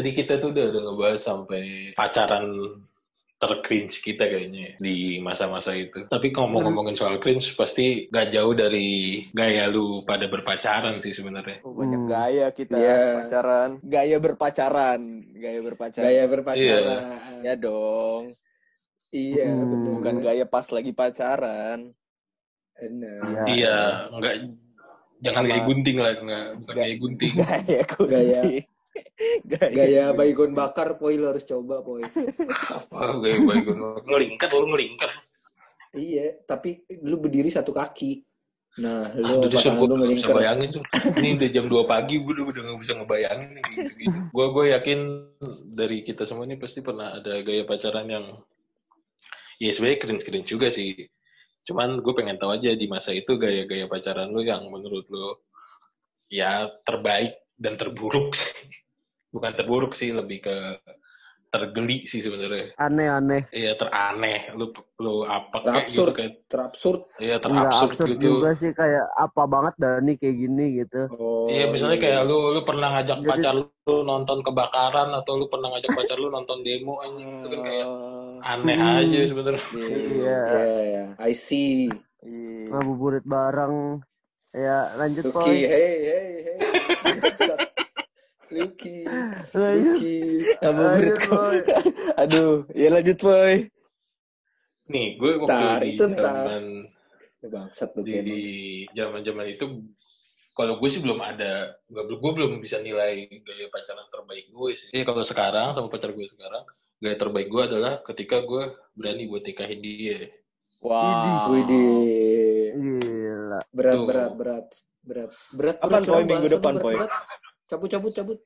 Tadi kita tuh udah, udah ngebahas sampai pacaran tercringe kita kayaknya di masa-masa itu. Tapi ngomong-ngomongin soal cringe, pasti gak jauh dari gaya lu pada berpacaran sih sebenarnya. Oh, banyak Hmm. gaya kita Iya. pacaran. Gaya berpacaran. Gaya berpacaran. Gaya berpacaran. Ya dong. Iya, Hmm. Bukan gaya pas lagi pacaran. Bener. Ya. Iya, enggak jangan Sama- gaya gunting lah, enggak bukan gaya gunting. Gaya Gaya. Gaya. Gaya baygon bakar, Poi lo harus coba, Poi. Apa gaya baygon ngelingkar lu ngelingkar. Iya, tapi lu berdiri satu kaki. Nah, Ah, lu udah Sur, pasangan lu nggak bisa melingkar. bayangin Sur. Ini udah jam 2 pagi, gue udah udah gak bisa ngebayangin nih, gitu, gitu. Gue gue yakin dari kita semua ini pasti pernah ada gaya pacaran yang ya sebenarnya keren-keren juga sih. Cuman gue pengen tahu aja di masa itu gaya-gaya pacaran lu yang menurut lu ya terbaik dan terburuk sih. Bukan terburuk sih, lebih ke tergeli sih sebenarnya. Aneh-aneh. Iya teraneh, lu lu apa kayak gitu Terabsurd. kayak Terabsurd. iya Enggak terabsurd absurd gitu. juga sih kayak apa banget Dani kayak gini gitu. Oh. Iya, misalnya kayak lu lu pernah ngajak Jadi- pacar lu nonton kebakaran atau lu pernah ngajak pacar lu nonton demo anjing itu kan kayak aneh Hmm. aja sebenarnya. Iya. Iya. Iya, iya. I see. Iya. Ngabuburit bareng. Ya lanjut Lucky, Poy. hey, hey, hey. Lucky, Lanjut. Lucky. Ngabuburit Lanjut, Poy. Aduh, ya lanjut, Boy. Nih, gue waktu Ntar, di itu zaman Bangsat lu di, zaman-zaman itu kalau gue sih belum ada gue belum gue belum bisa nilai gaya pacaran terbaik gue sih. Jadi kalau sekarang sama pacar gue sekarang gaya terbaik gue adalah ketika gue berani buat nikahin dia. Wah. Widih. Gila. Berat, Tuh. berat, berat. Berat. Berat. Apaan, sekarang minggu depan, berat. Cabut, cabut, cabut.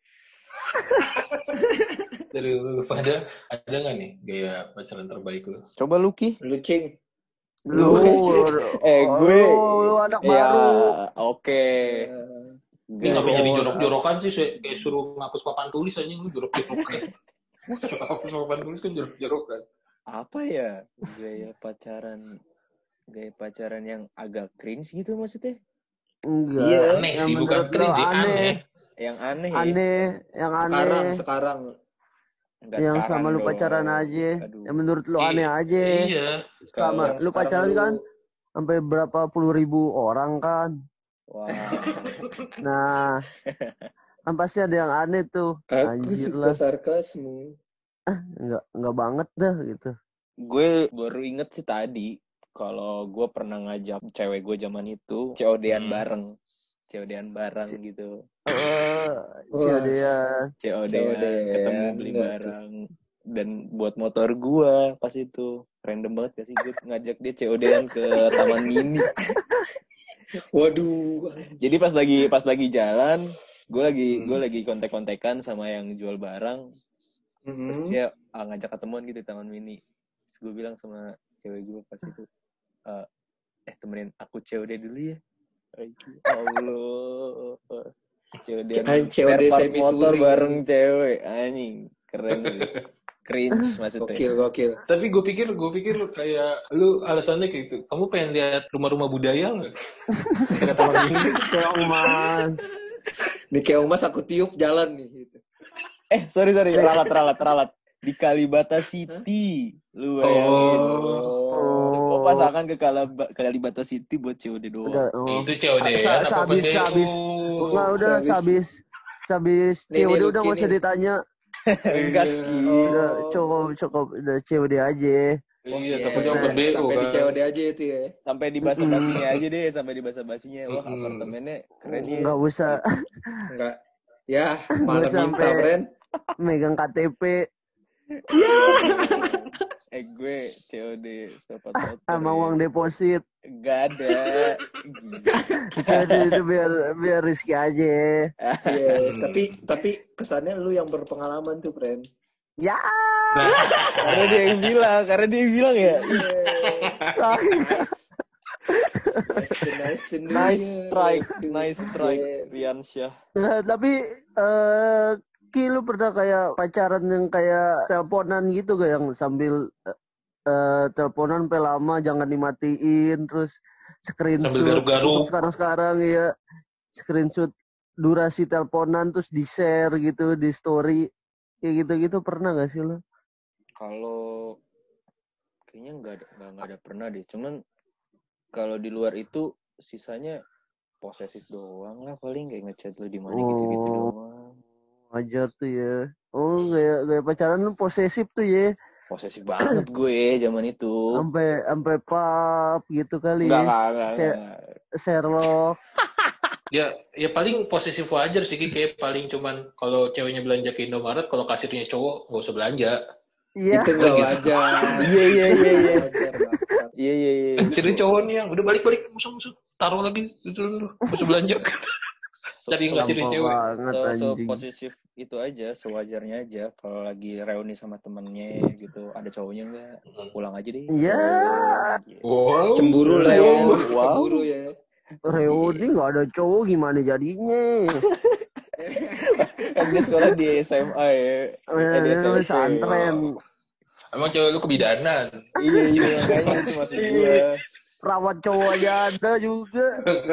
Dari lu pada ada nggak nih gaya pacaran terbaik lu? Coba Lucky. Lu cing. Lu, Eh, gue lu, lu anak ya baru. oke. Ini nggak bisa jorok-jorokan sih, kayak suruh ngapus papan tulis aja lu jorok-jorokan. Ngapus papan tulis kan jorok-jorokan. Apa ya gaya pacaran gaya pacaran yang agak cringe gitu maksudnya? Enggak. Iya, Aneh Yang sih, bukan cringe sih, aneh. aneh. Yang aneh, ya? Aneh, yang aneh. Sekarang, sekarang. Nggak yang sekarang sama lu dong. pacaran aja. Aduh. Yang menurut lu Iya. aneh aja. Iya. Sama lu pacaran lu- kan sampai berapa puluh ribu orang kan. Wah. Nah, kan pasti ada yang aneh tuh. Aku Anjir suka lah. sarkasmu. Enggak enggak banget dah gitu. gue baru inget sih tadi kalau gue pernah ngajak cewek gue zaman itu COD-an Hmm. bareng. COD-an bareng gitu. Eh, Wah, dia COD-an COD-an, ketemu beli enggak tuh. barang. Dan buat motor gua pas itu random banget gak sih gue ngajak dia COD-an ke Taman Mini. Waduh. Jadi pas lagi pas lagi jalan, gue lagi Hmm. gue lagi kontek-kontekan sama yang jual barang. Terus Mhm. dia ah, ngajak ketemuan gitu di Taman Mini. Terus gue bilang sama cewek gue pas itu, "Eh, eh temenin aku COD dulu ya. Aduh, Allah. COD COD semi motor touring. bareng cewek, anjing. Keren sih. Cringe maksudnya. Gokil, gokil. Tapi gue pikir, gue pikir kayak lu alasannya kayak gitu. Kamu pengen lihat rumah-rumah budaya nggak? Kayak teman ini. keong mas. Nih keong mas aku tiup jalan nih. Gitu. Eh, sorry sorry, ralat ralat ralat. Di Kalibata City. Lu bayangin. Oh. Gue pasangan ke Kalibata City buat COD doang. Udah, oh. Itu COD ya? Sa- sehabis- sehabis. Enggak udah Sehabis- sabis sabis Nih, nih, COD udah nggak usah ditanya. Enggak. Ki. Udah Oh. cukup cukup udah COD aja. Iya, Iya, takutnya open BO Sampai di kan. COD aja itu ya. Sampai di basa basinya aja deh, sampai di basa basinya. Wah, apartemennya keren sih. Nggak usah Enggak. Ya, malah minta, Bren. megang KTP Eh gue COD sepatu motor. sama ya. uang deposit. Gak ada. itu, itu, itu biar biar Rizky aja. Iya, Hmm. tapi tapi kesannya lu yang berpengalaman tuh, Bren. Ya. Nah, karena dia yang bilang, karena dia yang bilang ya. Nice to nice Nice you. strike, nice strike, Yeah. Riansyah. Nah, tapi eh Ki lu pernah kayak pacaran yang kayak teleponan gitu gak yang sambil eh, eh, teleponan sampai lama jangan dimatiin terus screenshot Sambil garuk-garuk. untuk sekarang-sekarang ya screenshot durasi teleponan terus di share gitu di story kayak gitu-gitu pernah gak sih lo? Kalau kayaknya nggak ada nggak ada pernah deh. Cuman kalau di luar itu sisanya posesif doang lah paling kayak ngechat lu di mana gitu-gitu Oh. doang. Wajar tuh ya. Oh kayak kayak pacaran lu posesif tuh ya. Posesif banget gue zaman itu. Sampai sampai pap gitu kali. Enggak, enggak, enggak, enggak. Sherlock. Ya, ya paling posesif wajar sih, kayak paling cuman kalau ceweknya belanja ke Indomaret, kalau kasirnya cowok nggak usah belanja. Iya. Itu nggak wajar. Iya, iya, iya, iya. Wajar, bangsat. Iya, iya, iya. Kasirnya cowok nih yang udah balik-balik musuh-musuh, taruh lagi itu dulu, nggak usah belanja. Yang kasirnya Gampang cewek. banget so, so anjing. posesif itu aja sewajarnya aja kalau lagi reuni sama temennya gitu ada cowoknya enggak pulang aja deh Iya. Gitu. Wow. Cemburu lah ya. Wow. Cemburu ya. Reuni nggak ada cowok gimana jadinya? kan dia sekolah di SMA ya eh, di Eh, SMP. Pesantren. Emang cewek lu kebidanan. iya iya makanya itu maksud gue Perawat cowok aja ada juga.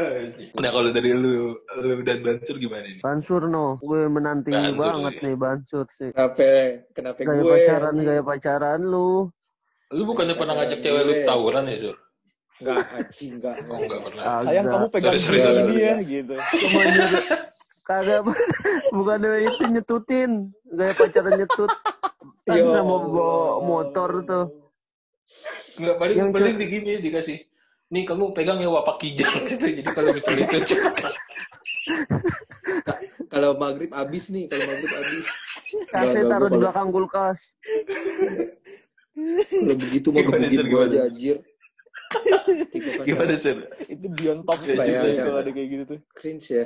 nah kalau dari lu, lu dan Bansur gimana nih? Bansur no, gue menanti Bansur, banget iya. nih Bansur sih. Kenapa? Kenapa Gaya gue? pacaran, anjing? gaya pacaran lu. Lu bukannya pernah ngajak cewek lu tawuran ya, Sur? Enggak, anjing, enggak. Oh, enggak pernah. Ah, sayang kamu pegang Sorry, sorry, gini sorry. ini ya gitu Cuma kagak bukan itu nyetutin, gaya pacaran nyetut. Kan Ya sama bawa motor tuh. Enggak, paling, Yang paling begini dikasih. Nih kamu pegang ya wapak kijang gitu. Jadi kalau misalnya itu Kalau maghrib abis nih, kalau maghrib abis. Kasih Enggak, taruh di belakang kulkas. Kalau begitu gebugin Sir, gue aja anjir. Gimana, Sur? itu beyond top lah juga iya. kalau ada kayak gitu tuh Cringe ya.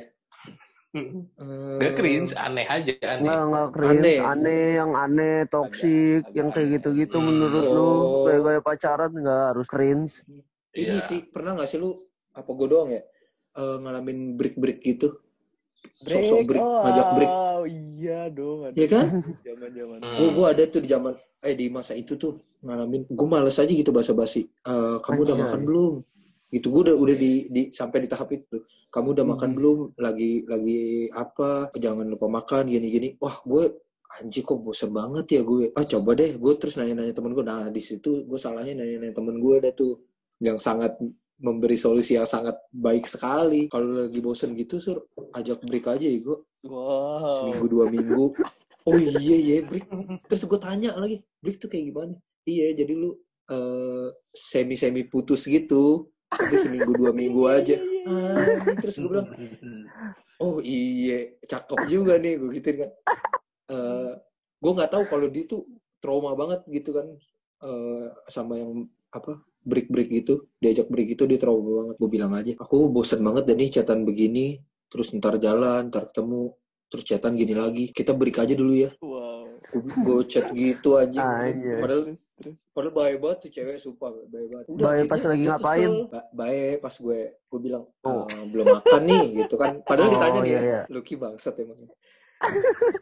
Enggak cringe, aneh aja, aneh. Enggak, enggak cringe, Aneh. aneh, yang aneh, toksik, yang kayak gitu-gitu Hmm. menurut lu. Oh. Kayak gaya pacaran enggak harus cringe. Ini Iya. sih pernah nggak sih lu apa gue doang ya Eh, ngalamin break break gitu? Sok-sok break, oh, ngajak break. oh, iya dong ada Iya kan? zaman zaman Hmm. Gue gua ada tuh di zaman eh di masa itu tuh ngalamin. Gue males aja gitu basa-basi. Eh, kamu udah makan belum? Gitu gue udah udah di, di sampai di tahap itu. Kamu udah makan Hmm. belum? Lagi lagi apa? Jangan lupa makan gini-gini. Wah gue anjir kok bosen banget ya gue. Ah coba deh. Gue terus nanya-nanya temen gue. Nah di situ gue salahnya nanya-nanya temen gue ada tuh yang sangat memberi solusi yang sangat baik sekali. Kalau lagi bosen gitu sur ajak break aja ya gue wow. Seminggu dua minggu. Oh iya iya break. Terus gue tanya lagi break tuh kayak gimana? Iya jadi lu semi semi putus gitu. Tapi seminggu dua minggu aja. ah, terus gue bilang oh iya cakep juga nih gue gituin kan. Eh gue nggak tahu kalau dia tuh trauma banget gitu kan eh sama yang apa break break gitu diajak break itu dia trauma banget. Gue bilang aja aku bosen banget dan nih chatan begini terus ntar jalan ntar ketemu terus chatan gini lagi. Kita break aja dulu ya. Wow. Gue chat gitu aja padahal padahal baik banget tuh cewek sumpah baik banget. Baik pas lagi ngapain? Ba- baik pas gue gue bilang Oh. "Eh, belum makan nih gitu kan. Padahal Oh, ditanya nih iya, ya iya. Lucky bangsat emang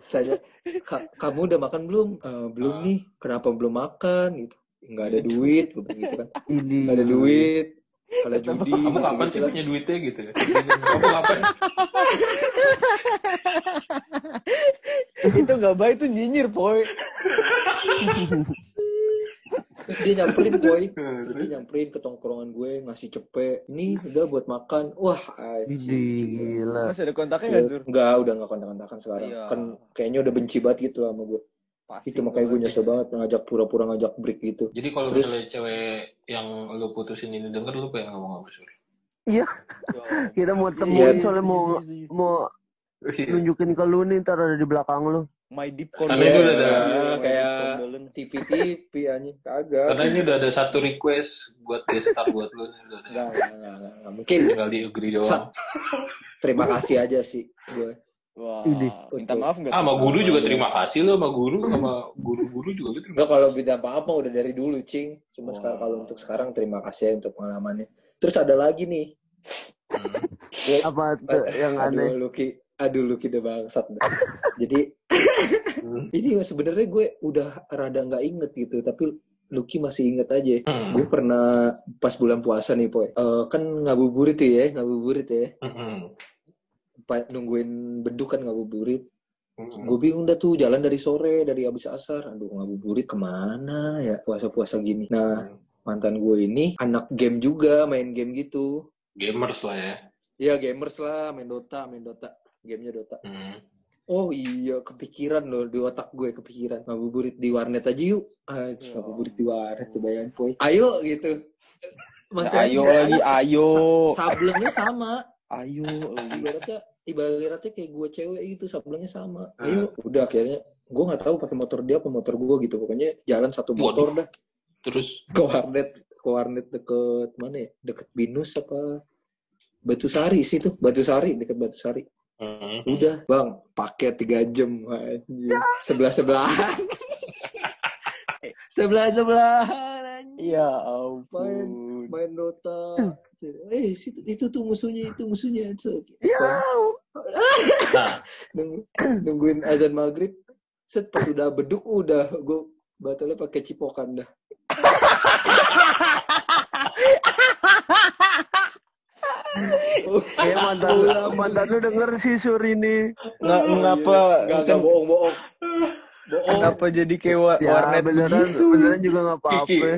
tanya "Ka- kamu udah makan belum? "Eh, belum Ah. nih kenapa belum makan? Gitu nggak ada duit gue bilang gitu kan nggak ada duit kalau judi Kamu gitu, kapan gitu sih punya duitnya gitu? Kamu kapan? itu nggak baik tuh nyinyir Terus dia nyamperin boy Terus? dia nyamperin ke tongkrongan gue ngasih cepet ini udah buat makan wah gila. masih ada kontaknya nggak sur Enggak, udah nggak kontak-kontakan sekarang. Iya. Kan kayaknya udah benci banget gitu sama gue. Pasti Itu makanya gue nyesel banget ngajak pura-pura ngajak break gitu. Jadi kalau Terus- misalnya cewek yang lu putusin ini denger, lu pengen ngomong apa, Sur? Kita mau Iya, temuin iya, soalnya mau mau nunjukin ke lu nih ntar ada di belakang lu. my deep Karena condolence itu udah ada- Iya, deep kayak. TV-TV anjing kagak. Karena ini udah ada satu request buat guest star buat lu. nih, Udah ada. Enggak, enggak, enggak. Mungkin Tinggal di agree doang. Terima kasih aja sih gue. Wah Ini. minta maaf nggak Ah, sama guru juga terima kasih lo sama guru sama guru-guru juga gitu. Enggak kalau beda apa-apa udah dari dulu, Cing. Cuma Wah. sekarang kalau untuk sekarang terima kasih ya untuk pengalamannya. Terus ada lagi nih. Hmm. Gue Apa tuh yang aneh? Aduh, Lucky. Aduh, Lucky udah bangsat. Jadi, ini sebenarnya gue udah rada nggak inget gitu. Tapi Lucky masih inget aja. Hmm. Gue pernah pas bulan puasa nih, Poy. Eh, kan ngabuburit ya, ngabuburit ya. Hmm. Nungguin beduk kan ngabuburit. Mm. Gue bingung dah tuh jalan dari sore, dari abis asar. Aduh ngabuburit ke mana ya puasa-puasa gini. Nah mantan gue ini anak game juga, main game gitu. Gamers lah ya. Iya gamers lah, main Dota, main Dota. Gamenya Dota. Hmm. Oh iya, kepikiran loh di otak gue kepikiran. Ngabuburit di warnet aja yuk. Ah, Ya. ngabuburit di warnet tuh bayangin poy. Ayo gitu. Ya, Mantan- ayo lagi, ayo. Sablengnya sama. Ayo. Ibaratnya ibaratnya kayak gue cewek gitu sablengnya sama. Hmm. Ayo, udah akhirnya gue nggak tahu pakai motor dia apa motor gue gitu. Pokoknya jalan satu motor dah Terus ke warnet ke warnet deket mana ya? Deket Binus apa? Batu Sari sih tuh, Batu Sari deket Batu Sari. hmm. Udah, Bang, pakai tiga jam. Sebelah sebelahan. sebelah sebelahan. Ya ampun. Main Dota. Eh, situ, itu tuh musuhnya, itu musuhnya. Ya, Nah, Nung- nungguin azan maghrib. Set pas udah beduk udah gue batalnya pakai cipokan dah. kayak mantan mantan lu denger sih sur ini. Nggak, ngapa? Gak, gak bohong bohong. Bohong. Kenapa jadi kayak wa- Ya warnet beneran beneran juga nggak apa-apa.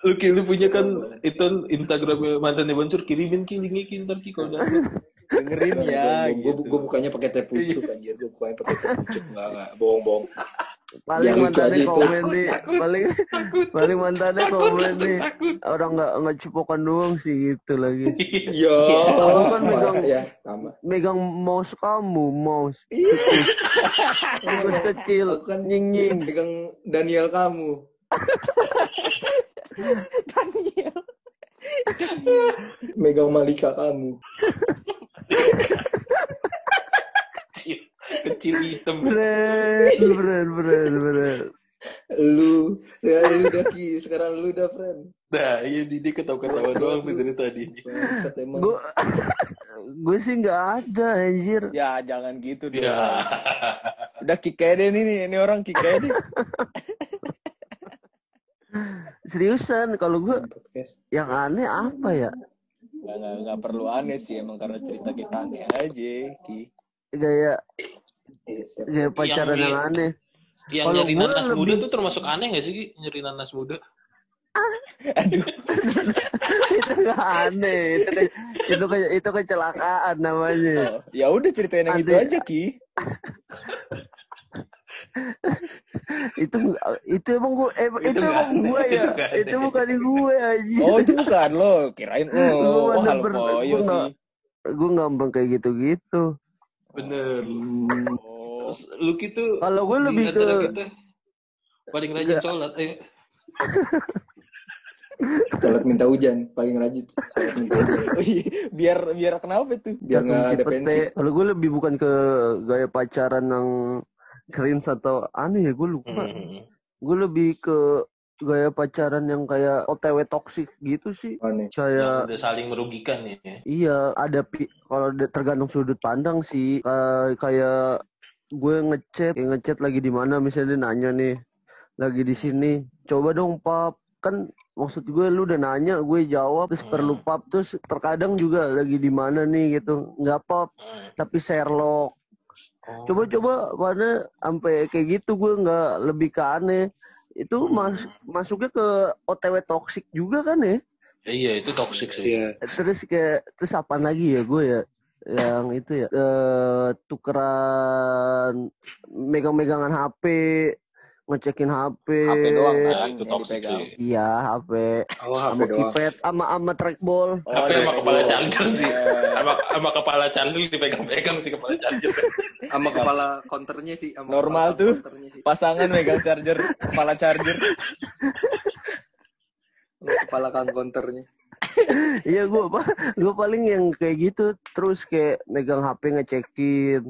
Lu Ki, lu punya kan itu Instagramnya mantannya Bansur kirimin ki linknya ki ntar ki kalau. Dengerin ya. gue gitu. gue bukanya pakai teh pucuk anjir gue bukanya pakai teh pucuk enggak enggak bohong bohong Paling Yang lucu mantannya itu. komen nih, paling paling mantannya Takut, komen takut, nih. takut. Orang nggak nggak cipokan doang sih gitu lagi. ya Kamu kan megang- ya sama Megang mouse kamu, mouse. iya Terus kecil, kan nying nying. pegang Daniel kamu Daniel. megang Malika kamu Kecil hitam. Beren, beren, beren, beren. lu ya lu udah ki sekarang lu udah friend Nah, iya Didi ketawa-ketawa doang tuh dari tadi. Gue gue sih nggak ada anjir. Ya jangan gitu dong. Ya. Udah deh nih, nih, ini orang deh. Seriusan kalau gue podcast yang aneh apa ya? Nggak, nggak, nggak perlu aneh sih emang karena cerita kita aneh aja, Ki. Gaya Iya, gaya pacaran Yang- yang aneh. Yang Kalau nyari nanas lebih- muda tuh termasuk aneh gak sih Ki? Nyari nanas muda? Aduh, itu nggak aneh. Itu itu ke- itu kecelakaan namanya. oh, ya udah ceritain yang itu aja, Ki. itu itu emang gue eh, Itu itu nggak emang gue ya itu nggak itu bukan gue aja Oh, itu bukan lo, kirain lo. Lu Oh, mana hal ber- koyo gua nggak- sih. gue gampang kayak gitu gitu Bener. Oh, gitu kalau gue lebih ke kita paling rajin Nggak. sholat. Ayo. sholat minta hujan paling rajin sholat minta hujan oh iya, biar biar kenapa tuh? biar nggak ada pensi kalau gue lebih bukan ke gaya pacaran yang cringe atau aneh ya gue lupa Hmm. gue lebih ke gaya pacaran yang kayak OTW toxic gitu sih aneh Yang kayak udah saling merugikan nih. ya. Iya, ada pi kalau tergantung sudut pandang sih. Kayak kayak gue ngechat, kayak ngechat lagi di mana misalnya dia nanya nih, lagi di sini. Coba dong pap, kan maksud gue lu udah nanya, gue jawab terus Hmm. perlu pap terus terkadang juga lagi di mana nih gitu. Nggak pap, Hmm. tapi Sherlock. Oh. Coba-coba mana sampai kayak gitu gue nggak lebih ke aneh. Itu mas masuknya ke OTW toxic juga kan ya? Ya, iya itu toxic sih. iya terus kayak terus apa lagi ya gue ya yang itu ya eh tukeran megang-megangan HP ngecekin HP HP doang Nah, kan itu toxic. iya HP oh HP sama doang. keypad sama sama trackball. Oh, Tapi ada sama kepala yang- charger sih. Eh, Sama sama kepala charger dipegang-pegang sih kepala charger. sama kepala counternya sih sama Normal kepala tuh. sih. Pasangan megang charger, kepala charger. Sama kepala kan counternya. Iya gue apa gue paling yang kayak gitu terus kayak megang HP ngecekin.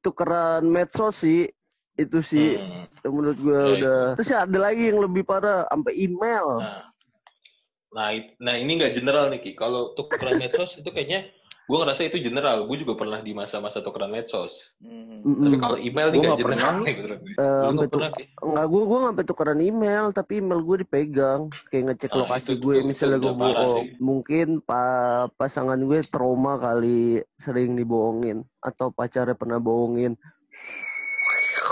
Tukeran medsos sih itu sih Hmm. menurut gue Ya, udah terus ya ada lagi yang lebih parah sampai email Nah, nah, nah ini nggak general nih Ki. Kalau tukeran medsos itu kayaknya gue ngerasa itu general. Gue juga pernah di masa-masa tukeran medsos. Hmm. Tapi kalau email nih Gua nggak nggak general pernah. nih menurut gue. Eh, nggak pernah? Enggak, gue gue sampai tukeran email, tapi email gue dipegang, kayak ngecek Nah, lokasi itu- gue, itu- misalnya itu gue bohong. Mungkin pa pasangan gue trauma kali sering dibohongin, atau pacarnya pernah bohongin.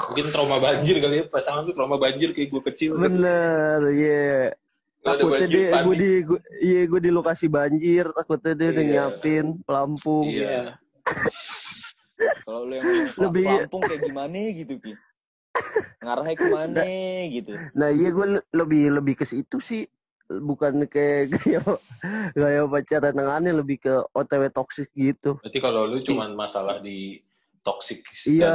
Mungkin trauma banjir kali ya, pasangan tuh trauma banjir kayak gue kecil. Bener, iya. Ada Takutnya banjir, dia, gue di, gua- iya gue di lokasi banjir, takutnya dia udah Iya. nyiapin pelampung. Iya. Kalau lu yang Lebih- Lampung kayak gimana gitu Ki? Ngarahnya ke mana gitu. Nah iya gue le- lebih lebih ke situ sih, bukan kayak gaya gaya pacaran yang aneh, lebih ke OTW toxic gitu. Berarti kalau lu cuman masalah di toxic Iya, dan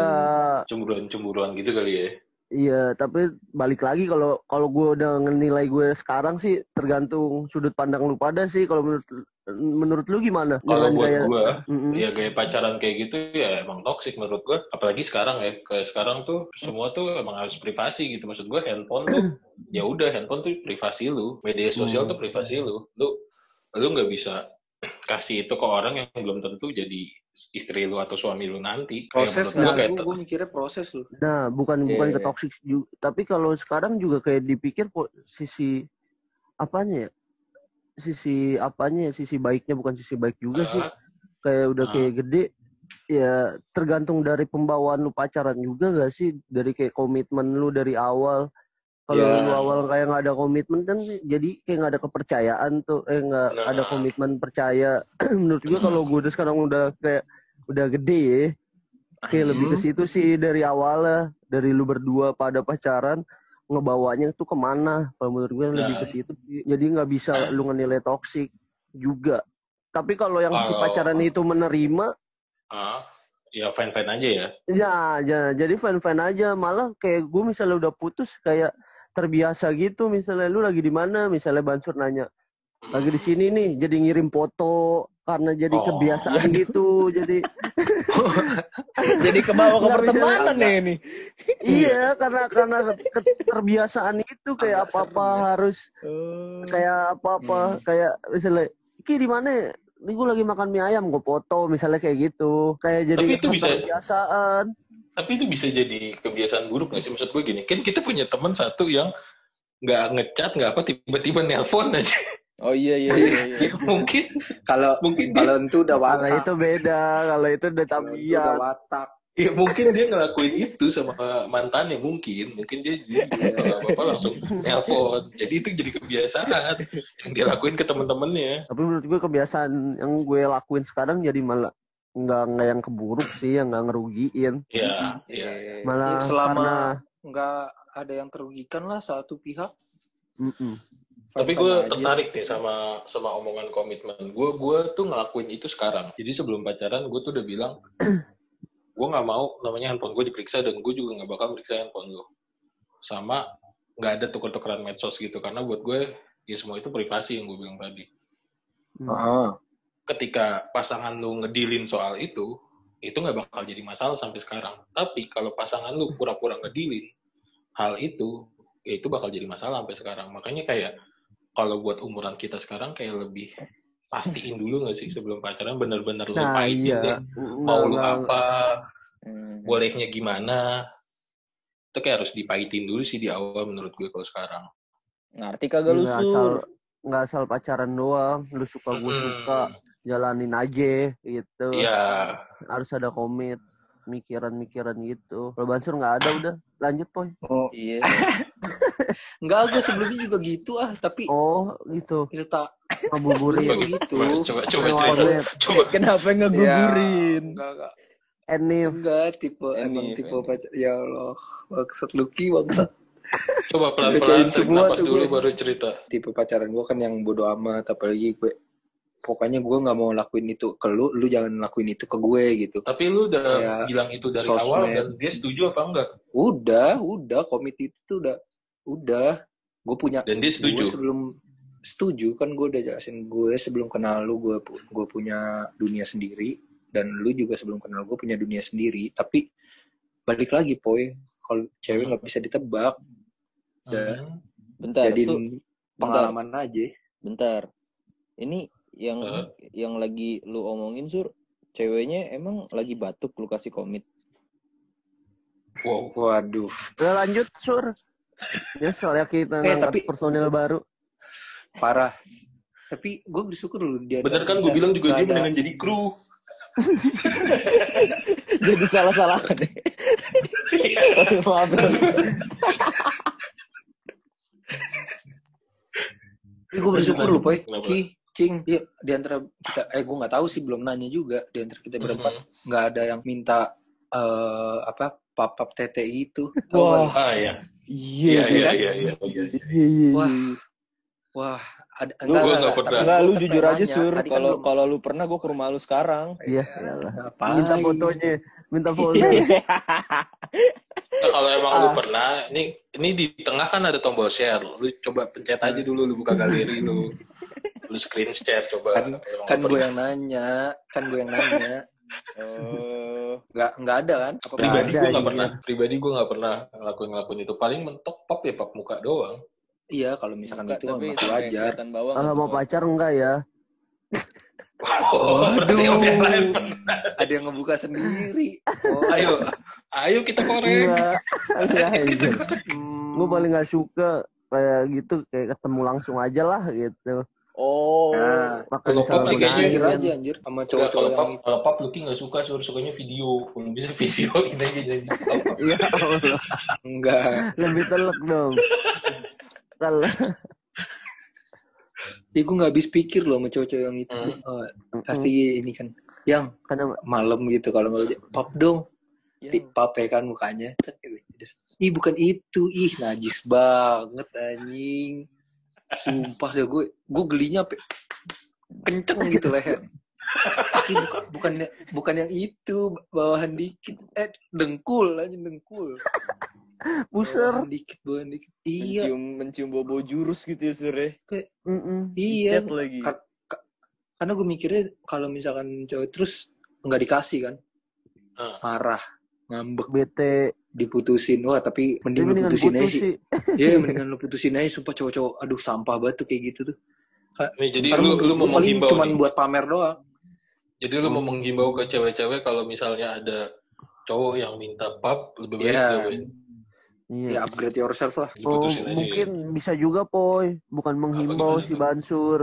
cemburuan-cemburuan gitu kali ya. iya. Tapi balik lagi kalau kalau gue udah ngenilai gue sekarang sih tergantung sudut pandang lu pada sih. Kalau menurut menurut lu gimana? Kalau buat gaya- gue, Mm-mm. ya gaya pacaran kayak gitu ya emang toxic menurut gue. Apalagi sekarang ya, kayak sekarang tuh semua tuh emang harus privasi gitu. Maksud gue handphone tuh, ya udah handphone tuh privasi lu. Media sosial Hmm. tuh privasi lu. Lu lu nggak bisa kasih itu ke orang yang belum tentu jadi istri lu atau suami lu nanti. Proses lah, kayak gue mikirnya proses lu. Nah, bukan Iya, bukan iya. ke toxic juga, tapi kalau sekarang juga kayak dipikir po- sisi apanya ya? Sisi apanya ya? Sisi baiknya bukan sisi baik juga sih. Ah, Kayak udah Ah. kayak gede ya tergantung dari pembawaan lu pacaran juga gak sih? Dari kayak komitmen lu dari awal. Kalau Ya. lu awal kayak nggak ada komitmen kan jadi kayak nggak ada kepercayaan tuh, eh nggak Nah. ada komitmen percaya. Menurut gua kalau gue udah sekarang udah kayak udah gede ya, kayak lebih ke situ sih dari awalnya dari lu berdua pada pacaran ngebawanya tuh ke mana kalau menurut gue lebih ke Nah. situ jadi nggak bisa lu ngenilai toksik juga tapi kalau yang si Kalau- pacaran itu menerima ah, ya fine fine aja ya. ya, ya jadi fan fan aja malah kayak gue misalnya udah putus kayak terbiasa gitu. Misalnya lu lagi di mana? Misalnya Bansur nanya lagi di sini nih jadi ngirim foto karena jadi Oh, kebiasaan gitu. Jadi Jadi kebawa ke pertemanan ya ini. iya karena karena keterbiasaan itu kayak Agak apa apa ya. harus kayak apa apa Hmm. kayak misalnya ki di mana? Ini gue lagi makan mie ayam gue foto misalnya kayak gitu. Kayak jadi Tapi itu bisa- kebiasaan Tapi itu bisa jadi kebiasaan buruk nggak sih? Maksud gue gini, kan kita punya teman satu yang nggak ngechat, nggak apa, tiba-tiba nelpon aja. Oh iya iya iya. iya. ya mungkin, Kalau mungkin dia, kalau itu udah kalau watak. itu beda kalau itu udah Kalau tabiat udah watak. ya mungkin dia ngelakuin itu sama mantannya mungkin, mungkin dia jadi kalau apa langsung nelpon. Jadi itu jadi kebiasaan yang dia lakuin ke temen-temennya. tapi menurut gue kebiasaan yang gue lakuin sekarang jadi malah nggak nggak yang keburuk sih yang nggak ngerugiin Ya, ya. Iya. malah Ya, selama karena nggak ada yang terugikan lah satu pihak. Mm-mm. Tapi gue tertarik nih sama sama omongan komitmen. Gue gue tuh ngelakuin itu sekarang. Jadi sebelum pacaran gue tuh udah bilang gue nggak mau namanya handphone gue diperiksa dan gue juga nggak bakal meriksa handphone lo. Sama nggak ada tuker-tukeran medsos gitu karena buat gue ya semua itu privasi yang gue bilang tadi. Heeh. Ketika pasangan lu ngedilin soal itu, itu nggak bakal jadi masalah sampai sekarang. Tapi kalau pasangan lu pura-pura ngedilin hal itu, ya itu bakal jadi masalah sampai sekarang. Makanya kayak kalau buat umuran kita sekarang kayak lebih pastiin dulu nggak sih sebelum pacaran bener-bener lu nah paitin iya mau lu apa, Hmm. bolehnya gimana. Itu kayak harus dipaitin dulu sih di awal menurut gue kalau sekarang. Ngerti kagak lu nggak asal sur? nggak asal pacaran doang lu suka gue Hmm. suka jalanin aja gitu Iya, harus ada komit mikiran-mikiran gitu kalau Bansur nggak ada udah lanjut poy Oh, Iya. enggak gue sebelumnya juga gitu ah, tapi oh gitu itu tak ngabuburit Iya, gitu. coba coba cerita. net. Coba Kenapa ngegugurin? Ya, enggak, enggak. Enif Enggak, tipe Enif, emang tipe Enif. pacar. Ya Allah, bangsat Lucky bangsat. coba pelan-pelan semua tuh dulu gue. baru cerita. Tipe pacaran gue kan yang bodo amat, apalagi gue pokoknya gue nggak mau lakuin itu ke lu, lu jangan lakuin itu ke gue gitu. Tapi lu udah Kayak bilang itu dari sosmed. awal dan dia setuju apa enggak? Udah, udah komit itu tuh udah, udah. Gue punya, Dan dia gue setuju. sebelum setuju kan gue udah jelasin gue sebelum kenal lu gue gue punya dunia sendiri dan lu juga sebelum kenal gue punya dunia sendiri. Tapi balik lagi poy, kalau cewek nggak bisa ditebak, udah. Hmm. Bentar, jadi pengalaman aja. bentar. Ini yang Eh. yang lagi lu omongin sur, ceweknya emang lagi batuk lu kasih komit. Wow. Waduh, udah lanjut sur ya soalnya kita Eh, tapi- personil baru parah. Tapi gue bersyukur lu dia. Bener kan gue bilang juga dia mendingan jadi kru. Jadi salah-salah deh. Maaf. Tapi gue bersyukur lu, Poy. Ki, Cing, ya, di antara kita, eh gue nggak tahu sih, belum nanya juga. Di antara kita berempat, Mhm. nggak ada yang minta, eh apa, pap-pap tete itu. Wah. Ah iya. Iya, Iya kan? iya iya iya. iya. Iya, iya, iya. Wah, wah, ada, Lu- gua nggak pernah. tapi Enggak, gua lu jujur aja sur. Tadi kan Kalau kalau lu pernah, gue ke rumah lu sekarang. Iya. Ngapain? Minta fotonya, minta foto. Nah, kalau emang Ah. lu pernah, ini ini di tengah kan ada tombol share. Lu coba pencet aja dulu, lu buka galeri lu. Lu screen share coba. Kan, kan gue yang nanya, kan gue yang nanya. Oh. Nggak, nggak ada kan? Apa pribadi ada, gue nggak pernah. Pribadi gue nggak pernah ngelakuin ngelakuin itu. Paling mentok pop ya pop muka doang. Iya, kalau misalkan Enggak, itu kan tapi masih wajar. Kalau mau pacar enggak ya? Oh, berarti yang lain pernah. Ada yang ngebuka sendiri. Oh, Ayo, ayo kita korek. Enggak. Iya, Gue paling nggak suka kayak gitu, kayak ketemu langsung aja lah gitu. Oh. Nah, Pakai Kalau pop kayaknya disalahgunain. aja anjir sama cowok-cowok kalau yang pop, itu. kalau pop Lucky nggak suka, suruh sukanya video. Kalau bisa video, ini aja jadi. Iya, Allah. Enggak. lebih telek dong. Kalau Ya gue nggak habis pikir loh sama cowok-cowok yang itu. Hmm. Oh, pasti ini kan. Yang karena malam gitu kalau nggak pop dong. Ya. Di pop ya kan mukanya. Ih bukan itu. Ih najis banget anjing. Sumpah deh gue. Gue gelinya pe- kenceng gitu leher. Ih, bukan, bukan, bukan yang itu bawahan dikit eh dengkul aja dengkul puser. bawahan dikit bawahan dikit iya Mencium, mencium bobo jurus gitu ya sur ya. Mm-mm. iya Chat lagi. Ka- ka- karena gue mikirnya kalau misalkan cowok terus nggak dikasih kan Ah. marah ngambek Bete. Diputusin wah tapi mending Tapi lu putusin aja putus sih sih. iya mendingan lu putusin aja sumpah cowok-cowok aduh sampah banget tuh kayak gitu tuh Nih, jadi lu lu mau menghimbau cuman nih. buat pamer doang Jadi lu mau menghimbau ke cewek-cewek kalau misalnya ada cowok yang minta pub lebih baik Iya. jauhin. Iya. ya upgrade yourself lah Oh, aja mungkin bisa juga, Poy. Bukan menghimbau si tuh? Bansur.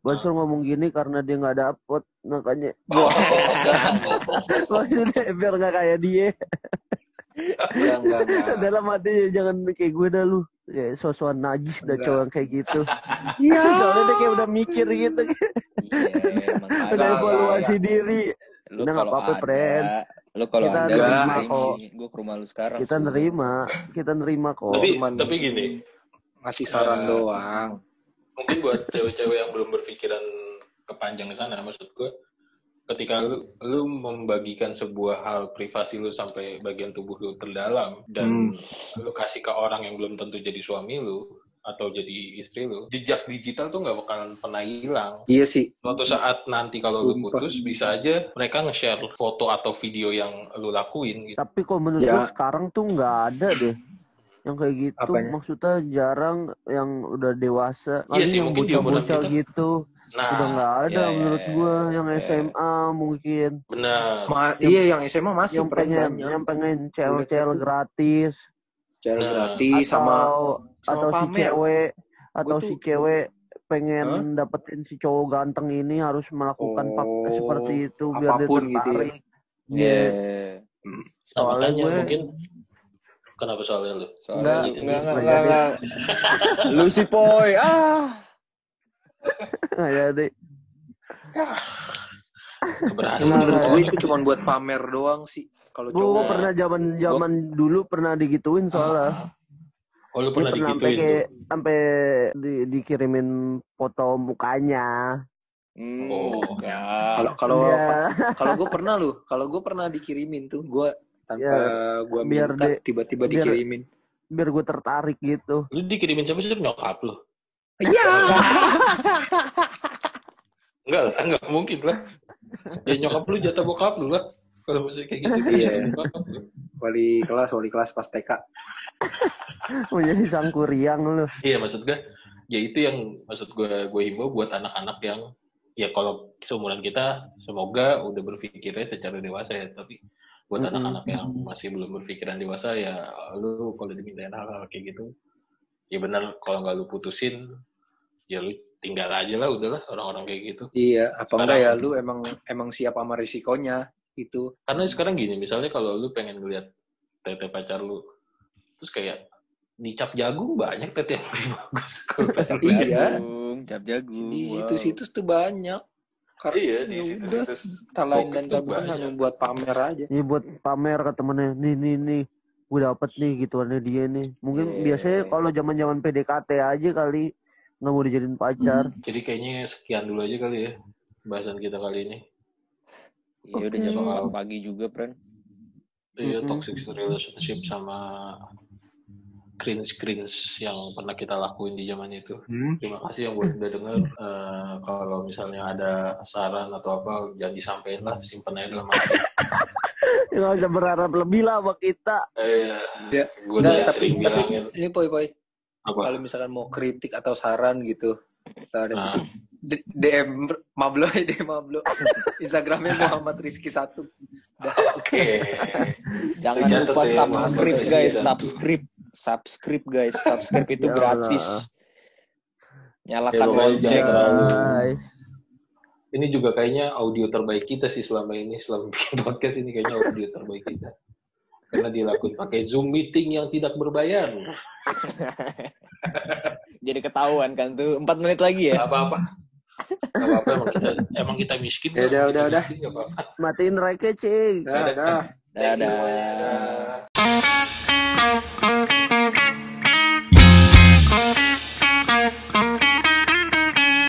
Bansur ngomong gini karena dia nggak dapet, makanya Oh, maksudnya biar nggak kayak dia. Enggak enggak enggak Dalam hatinya jangan kayak gue dah lu. Kayak sosokan najis dah cowok yang kayak gitu. Iya. Soalnya dia kayak udah mikir gitu. Iya, udah evaluasi diri. Lu Udah nggak kalau apa-apa, friend. lu kalau Kita ada nerima kok. Gue ke rumah lu sekarang. Kita Sur. nerima, kita nerima kok. tapi cuman- tapi gini, ngasih saran Eh, doang mungkin buat cewek-cewek yang belum berpikiran kepanjang ke sana, maksud gue, ketika lu, lu membagikan sebuah hal privasi lu sampai bagian tubuh lu terdalam dan lu kasih ke orang yang belum tentu jadi suami lu atau jadi istri lu, jejak digital tuh nggak bakalan pernah hilang. iya sih Suatu saat nanti kalau lu putus, bisa aja mereka nge-share foto atau video yang lu lakuin gitu. Tapi kok menurut Ya. gue sekarang tuh nggak ada deh. Yang kayak gitu Apanya? maksudnya jarang yang udah dewasa. Iya sih, yang mungkin bocah-bocah gitu. Nah, udah nggak ada ya, menurut ya, gua ya, yang ya. SMA mungkin benar. Ma- iya yang SMA masih yang pengen banyak yang pengen cel-cel Udah gratis cewek Nah. gratis sama atau sama atau si pamer. cewek atau Gua si tuh- cewek pengen dapetin si cowok ganteng ini harus melakukan Oh, pap- seperti itu biar dia apa pun gitu ya. tertarik. Iya. Nah, Soalnya makanya gue- mungkin kenapa soalnya lu? Soalnya Enggak, enggak, enggak, enggak enggak, jadi. enggak. Lu si Poy. Ah. Ya deh. Keberhasilan. Menurut gue itu cuma buat pamer doang sih kalau Gue pernah zaman zaman dulu pernah digituin soalnya. Oh, lu pernah pernah sampai digituin tuh? sampai di, dikirimin foto mukanya. Hmm, Oh. enggak. kalau kalau Iya. kalau gue pernah loh kalau gue pernah dikirimin tuh gue tanpa Ya, gue biar minta tiba-tiba biar- dikirimin biar gue tertarik gitu. Lu dikirimin siapa sih nyokap lu? Iya Enggak lah, enggak mungkin lah. Ya nyokap lu jatah bokap lu lah. Kalau masih kayak gitu. Iya. Wali kelas wali kelas pas TK Mau jadi sangkuriang lu. Iya maksud gue, ya itu yang maksud gue gue himbau buat anak-anak yang ya kalau seumuran kita semoga udah berpikirnya secara dewasa ya tapi buat anak-anak yang masih belum berpikiran dewasa ya lu kalau dimintain hal-hal kayak gitu ya benar kalau nggak lu putusin ya lu tinggal aja lah udahlah orang-orang kayak gitu iya apa Sekarang- enggak ya lu emang emang siap sama risikonya itu karena sekarang gini misalnya kalau lu pengen ngeliat tete pacar lu terus kayak dicap jagung banyak tete yang bagus kalau pacar lu. Iya. Jagung, cap jagung. di wow. situs-situs tuh banyak karena iya di ya situ udah, talain dan banyak. hanya buat pamer aja Ini buat pamer ke temennya. Nih nih nih. Gue dapet nih gituannya dia nih. Mungkin Iya. biasanya kalau zaman zaman PDKT aja kali nggak mau dijadiin pacar. jadi kayaknya sekian dulu aja kali ya bahasan kita kali ini Iya udah Oke. jam 4 pagi juga, Pren. Iya, Mm-mm. toxic relationship sama cringe-cringe yang pernah kita lakuin di zaman itu. Terima kasih yang buat udah denger. Eh, kalau misalnya ada saran atau apa, jangan disampaikan lah, simpen aja dalam hati. Nggak usah berharap lebih lah sama kita. Eh, Ya, gue Nggak, udah tapi, sering tapi bilangin. ini poi poi Apa? kalau misalkan mau kritik atau saran gitu kita ada Nah. DM Mablo ya DM Mablo Instagramnya Muhammad Rizky satu Oke. Jangan Catat lupa subscribe guys, subscribe. Subscribe guys, subscribe itu Ya gratis. Nyalakan Ya, lonceng. Ini juga kayaknya audio terbaik kita sih selama ini, selama bikin podcast ini kayaknya audio terbaik kita. Karena dilakukan pakai Zoom meeting yang tidak berbayar. Jadi ketahuan kan tuh. 4 menit lagi ya. Gak apa-apa. Gak apa-apa, emang kita, emang kita miskin. Ya udah, udah, udah. Matiin reknya, cing. Dadah. semuanya. Dadah.